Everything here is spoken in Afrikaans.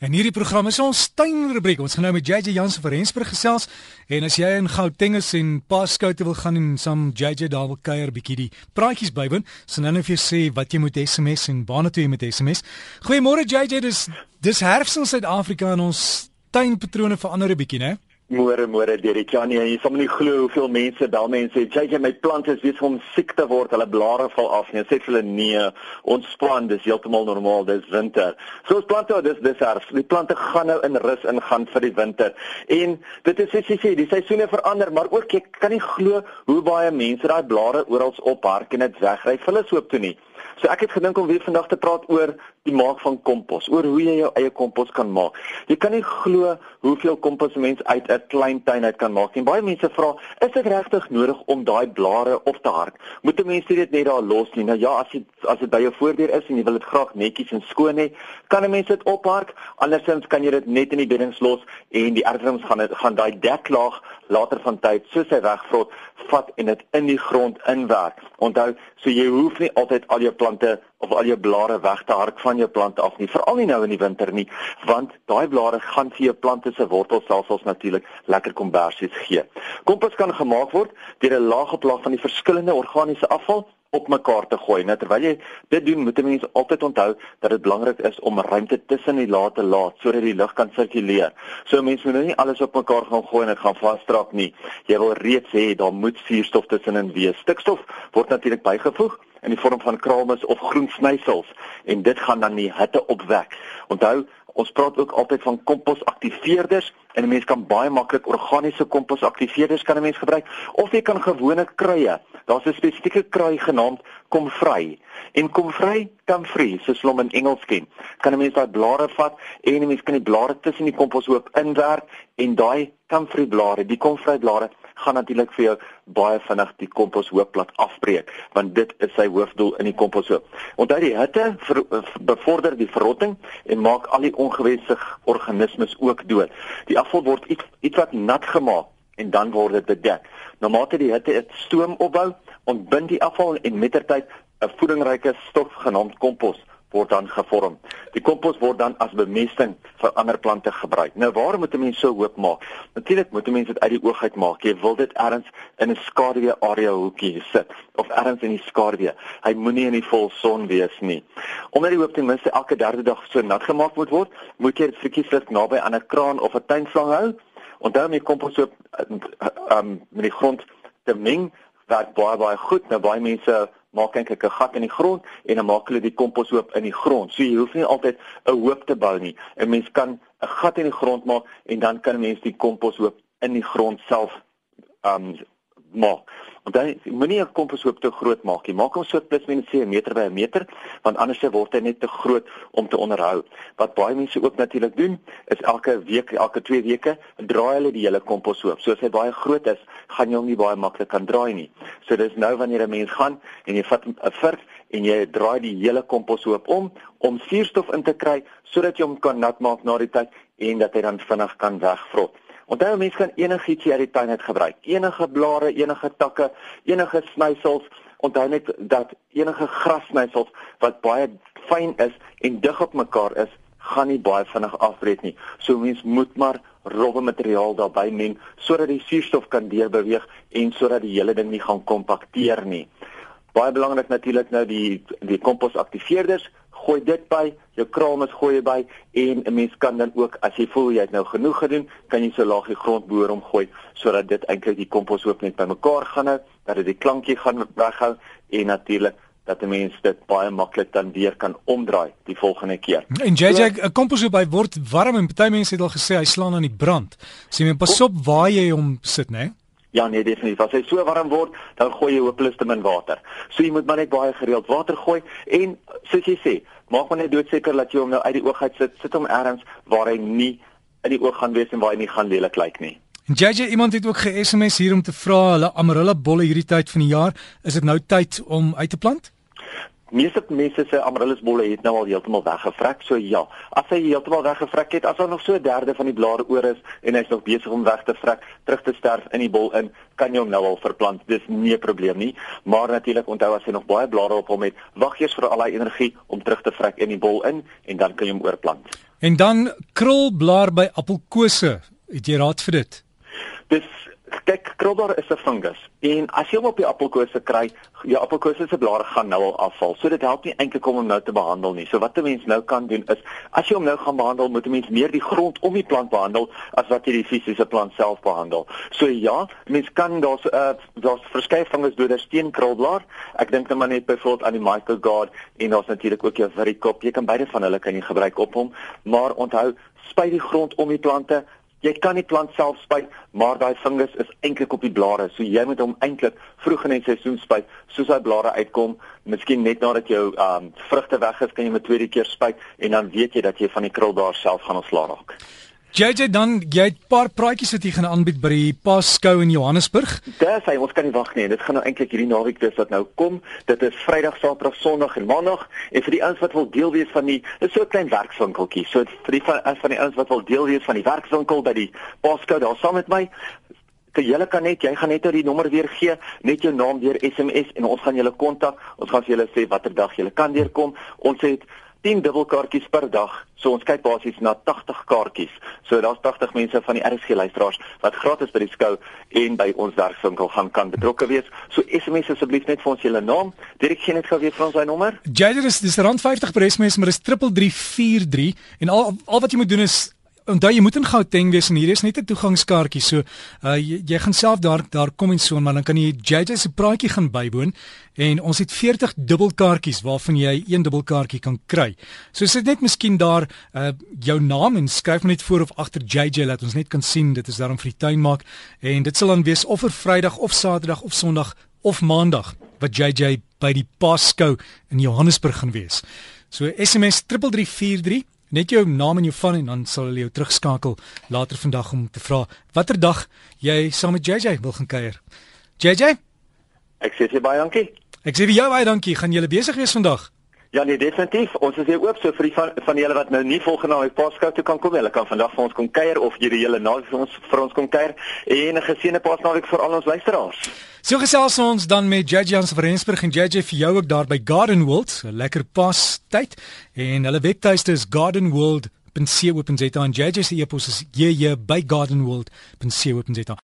En hierdie program is ons tuinrubriek. Ons gaan nou met JJ Jansen van Rensburg gesels en as jy in Gauteng is en Paskoute wil gaan en saam JJ daar wil kuier bietjie die praatjies bywoon, so nou net vir sê wat jy moet SMS en waarna toe jy moet SMS. Goeiemôre JJ, dis dis herfs in Suid-Afrika en ons tuinpatrone verander 'n bietjie, né? Môre môre Derek Janie, jy sal nie glo hoeveel mense bel en sê, "Jy jy my plante is besig om siek te word, hulle blare val af." En sê vir hulle, "Nee, ons plan dis heeltemal normaal, dis winter." So ons plante, dis dis herfs. Die plante gaan nou in rus ingaan vir die winter. En dit is soos jy sê, die seisoene verander, maar ook ek kan nie glo hoe baie mense daai blare oral ophark en dit wegry. Hulle soop toe nie. So ek het gedink om weer vandag te praat oor die maak van kompos, oor hoe jy jou eie kompos kan maak. Jy kan nie glo hoeveel kompos mens uit 'n klein tuin uit kan maak nie. Baie mense vra, is dit regtig nodig om daai blare op te hark? Moet 'n mens dit net daar los nie? Nou ja, as dit as dit by jou voordeur is en jy wil dit graag netjies en skoon hê, kan 'n mens dit ophark. Andersins kan jy dit net in die beddings los en die erwings gaan gaan daai deklaag later van tyd soos hy wegvrot, vat en dit in die grond inwerk. Onthou, so jy hoef nie altyd al jou plante of al jou blare weg te hark van jou plante af nie, veral nie nou in die winter nie, want daai blare gaan vir jou plante se wortelstelsels natuurlik lekker kombersies gee. Kompos kan gemaak word deur 'n laag op laag van die verskillende organiese afval op mekaar te gooi. Nou terwyl jy dit doen, moet 'n mens altyd onthou dat dit belangrik is om ruimte tussen die lae te laat sodat die lug kan sirkuleer. So mense moet nou nie alles op mekaar gaan gooi en dit gaan vasdraak nie. Jy wil reeds hê daar moet suurstof tussenin wees. Stikstof word natuurlik bygevoeg in die vorm van kraalmis of groen snysels en dit gaan dan die hitte opwek. Onthou, ons praat ook altyd van komposaktiveerders en 'n mens kan baie maklik organiese komposaktiveerders kan 'n mens gebruik of jy kan gewone kruie. Daar's 'n spesifieke krui genaamd komvry. En komvry, comfrey, soos hulle in Engels ken. Kan 'n mens daai blare vat en 'n mens kan die blare tussen die komposhoop inwerk en daai comfrey blare, die komvry blare gaan natuurlik vir jou baie vinnig die komposhoopblad afbreek want dit is sy hoofdoel in die komposhoop. Onthou die hitte ver, bevorder die verrotting en maak al die ongewenste organismes ook dood. Die afval word iets iets wat nat gemaak en dan word dit bedek. Nou mate die hitte dit stoom opbou, ontbind die afval en mettertyd 'n voedingryke stof genaamd kompos word dan gevorm. Die kompos word dan as bemesting vir ander plante gebruik. Nou waar moet 'n mens so hoop maak? Natuurlik moet 'n mens dit uit die oog uit maak. Jy wil dit ergens in 'n skaduwee area hoekie sit of ergens in die skaduwee. Hy moenie in die volson wees nie. Omdat die hoop ten minste elke derde dag so nat gemaak moet word, moet jy dit verkieslik naby aan 'n kraan of 'n tuinslang hou. Onthou die kompos so um met die grond te meng werk baie baie goed. Nou baie mense maak eintlik 'n gat in die grond en dan maak hulle die kompos oop in die grond. So jy hoef nie altyd 'n hoop te bou nie. 'n Mens kan 'n gat in die grond maak en dan kan 'n mens die kompos oop in die grond self um maak. Dan moenie 'n komposhoop te groot maak nie. Maak hom so plus minus 'n meter by 'n meter, want anders word hy net te groot om te onderhou. Wat baie mense ook natuurlik doen, is elke week, elke 2 weke, draai hulle die hele komposhoop. So as hy baie groot is, gaan jy hom nie baie maklik kan draai nie. So dis nou wanneer 'n mens gaan en jy vat 'n vurk en jy draai die hele komposhoop om om suurstof in te kry sodat jy hom kan nat maak na die tyd en dat hy dan vinnig kan wegvrot. Onthou mense kan enigiets uit die tuin uit gebruik. Enige blare, enige takke, enige snysels. Onthou net dat enige grassnysels wat baie fyn is en dig op mekaar is, gaan nie baie vinnig afbreek nie. So mense moet maar rowwe materiaal daarbey meng sodat die suurstof kan deurbeweeg en sodat die hele ding nie gaan kompakteer nie. Baie belangrik natuurlik nou die die komposaktiveerders gooi dit by, jou kraalmis gooi jy by en 'n mens kan dan ook as jy voel jy het nou genoeg gedoen, kan jy so laag die grondboor omgooi sodat dit eintlik die kompos ook net bymekaar gaan hou, dat dit die klankie gaan weghou en natuurlik dat 'n mens dit baie maklik dan weer kan omdraai die volgende keer. En JJ, 'n kompos by word warm en party mense het al gesê hy slaan aan die brand. So jy moet pas op waar jy hom sit, né? Nee? Ja nee definitief. As hy so warm word, dan gooi jy hopeloos te min water. So jy moet maar net baie gereeld water gooi en soos jy sê, maak maar net doodseker dat jy hom nou uit die oog uit sit, sit hom ergens waar hy nie in die oog gaan wees en waar hy nie gaan lelik lyk nie. En JJ iemand het ook ge-SMS hier om te vra hulle amarilla bolle hierdie tyd van die jaar, is dit nou tyd om uit te plant? Meeste mense se amaryllis bolle het nou al heeltemal weggevrek, so ja. As hy heeltemal weggevrek het, as daar nog so 'n derde van die blare oor is en hy's nog besig om weg te vrek, terug te sterf in die bol in, kan jy hom nou al verplant. Dis nie 'n probleem nie. Maar natuurlik onthou as hy nog baie blare op hom het, wag eers vir al daai energie om terug te vrek in die bol in en dan kan jy hom oorplant. En dan krulblaar by appelkose. Het jy raad vir dit? Dis kyk krulblaar is 'n fungus en as jy hom op die appelkose kry, jou appelkose se blare gaan nou al afval. So dit help nie eintlik om hom nou te behandel nie. So wat 'n mens nou kan doen is as jy hom nou gaan behandel, moet 'n mens meer die grond om die plant behandel as wat jy die fisiese plant self behandel. So ja, mens kan daar's uh, daar's verskeie fungusdoders teen krulblaar. Ek dink net maar net byvoorbeeld aan die Michael Guard en daar's natuurlik ook jou Virikop. Jy kan beide van hulle kan jy gebruik op hom, maar onthou, spuit die grond om die plante Jy kan die plant self spuit, maar daai fungus is eintlik op die blare. So jy moet hom eintlik vroeg in die seisoen spuit, soos hy blare uitkom, miskien net nadat jou ehm um, vrugte weg is, kan jy met tweede keer spuit en dan weet jy dat jy van die krul daar self gaan ontslaa raak. JJ dan jy het 'n paar praatjies wat jy gaan aanbied by die Paskou in Johannesburg. Dis hy, ons kan nie wag nie. Dit gaan nou eintlik hierdie naweek wees wat nou kom. Dit is Vrydag, Saterdag, Sondag en Maandag. En vir die ouens wat wil deel wees van die dis so 'n klein werkswinkeltjie. So vir die van, van die ouens wat wil deel wees van die werkswinkel by die Paskou daar saam met my. Julle kan net, jy gaan net nou die nommer weer gee, net jou naam deur SMS en ons gaan julle kontak. Ons gaan vir julle sê watter dag julle kan deurkom. Ons het 10 dubbelkaartjies per dag. So ons kyk basies na 80 kaartjies. So daar's 80 mense van die RSG luisteraars wat gratis by die skou en by ons werkswinkel gaan kan betrokke wees. So SMS asseblief net vir ons julle naam. Direk gee net gou weer vir ons sy nommer. Jader is dis rand 50 per SMS, maar dis 3343 en al al wat jy moet doen is onthou jy moet in Gauteng wees en hier is net 'n toegangskaartjie. So uh jy, jy gaan self daar daar kom en so maar dan kan jy JJ se praatjie gaan bywoon en ons het 40 dubbelkaartjies waarvan jy een dubbelkaartjie kan kry. So sit net miskien daar uh jou naam en skryf net voor of agter JJ laat ons net kan sien dit is daarom vir die tuin maak en dit sal dan wees of vir Vrydag of Saterdag of Sondag of Maandag wat JJ by die Paskou in Johannesburg gaan wees. So SMS 3343 net jou naam en jou van en dan sal hulle jou terugskakel later vandag om te vra watter dag jy saam met JJ wil gaan kuier. JJ? Ek sê vir baie dankie. Ek sê vir jou baie dankie. Gaan julle besig wees vandag? Ja nee, definitief. Ons is hier oop so vir die van, van julle wat nou nie volgende naweek Paaskou toe kan kom nie. Hulle kan vandag vir ons kom kuier of hierdie hele naweek vir ons vir ons kom kuier en 'n geseënde Paasnaweek vir al ons luisteraars. So gesels ons dan met JJ van Rensburg en JJ vir jou ook daar by Garden World. 'n Lekker pas tyd en hulle webtuiste is gardenworld.co.za en JJ se e-pos is jj by gardenworld.co.za.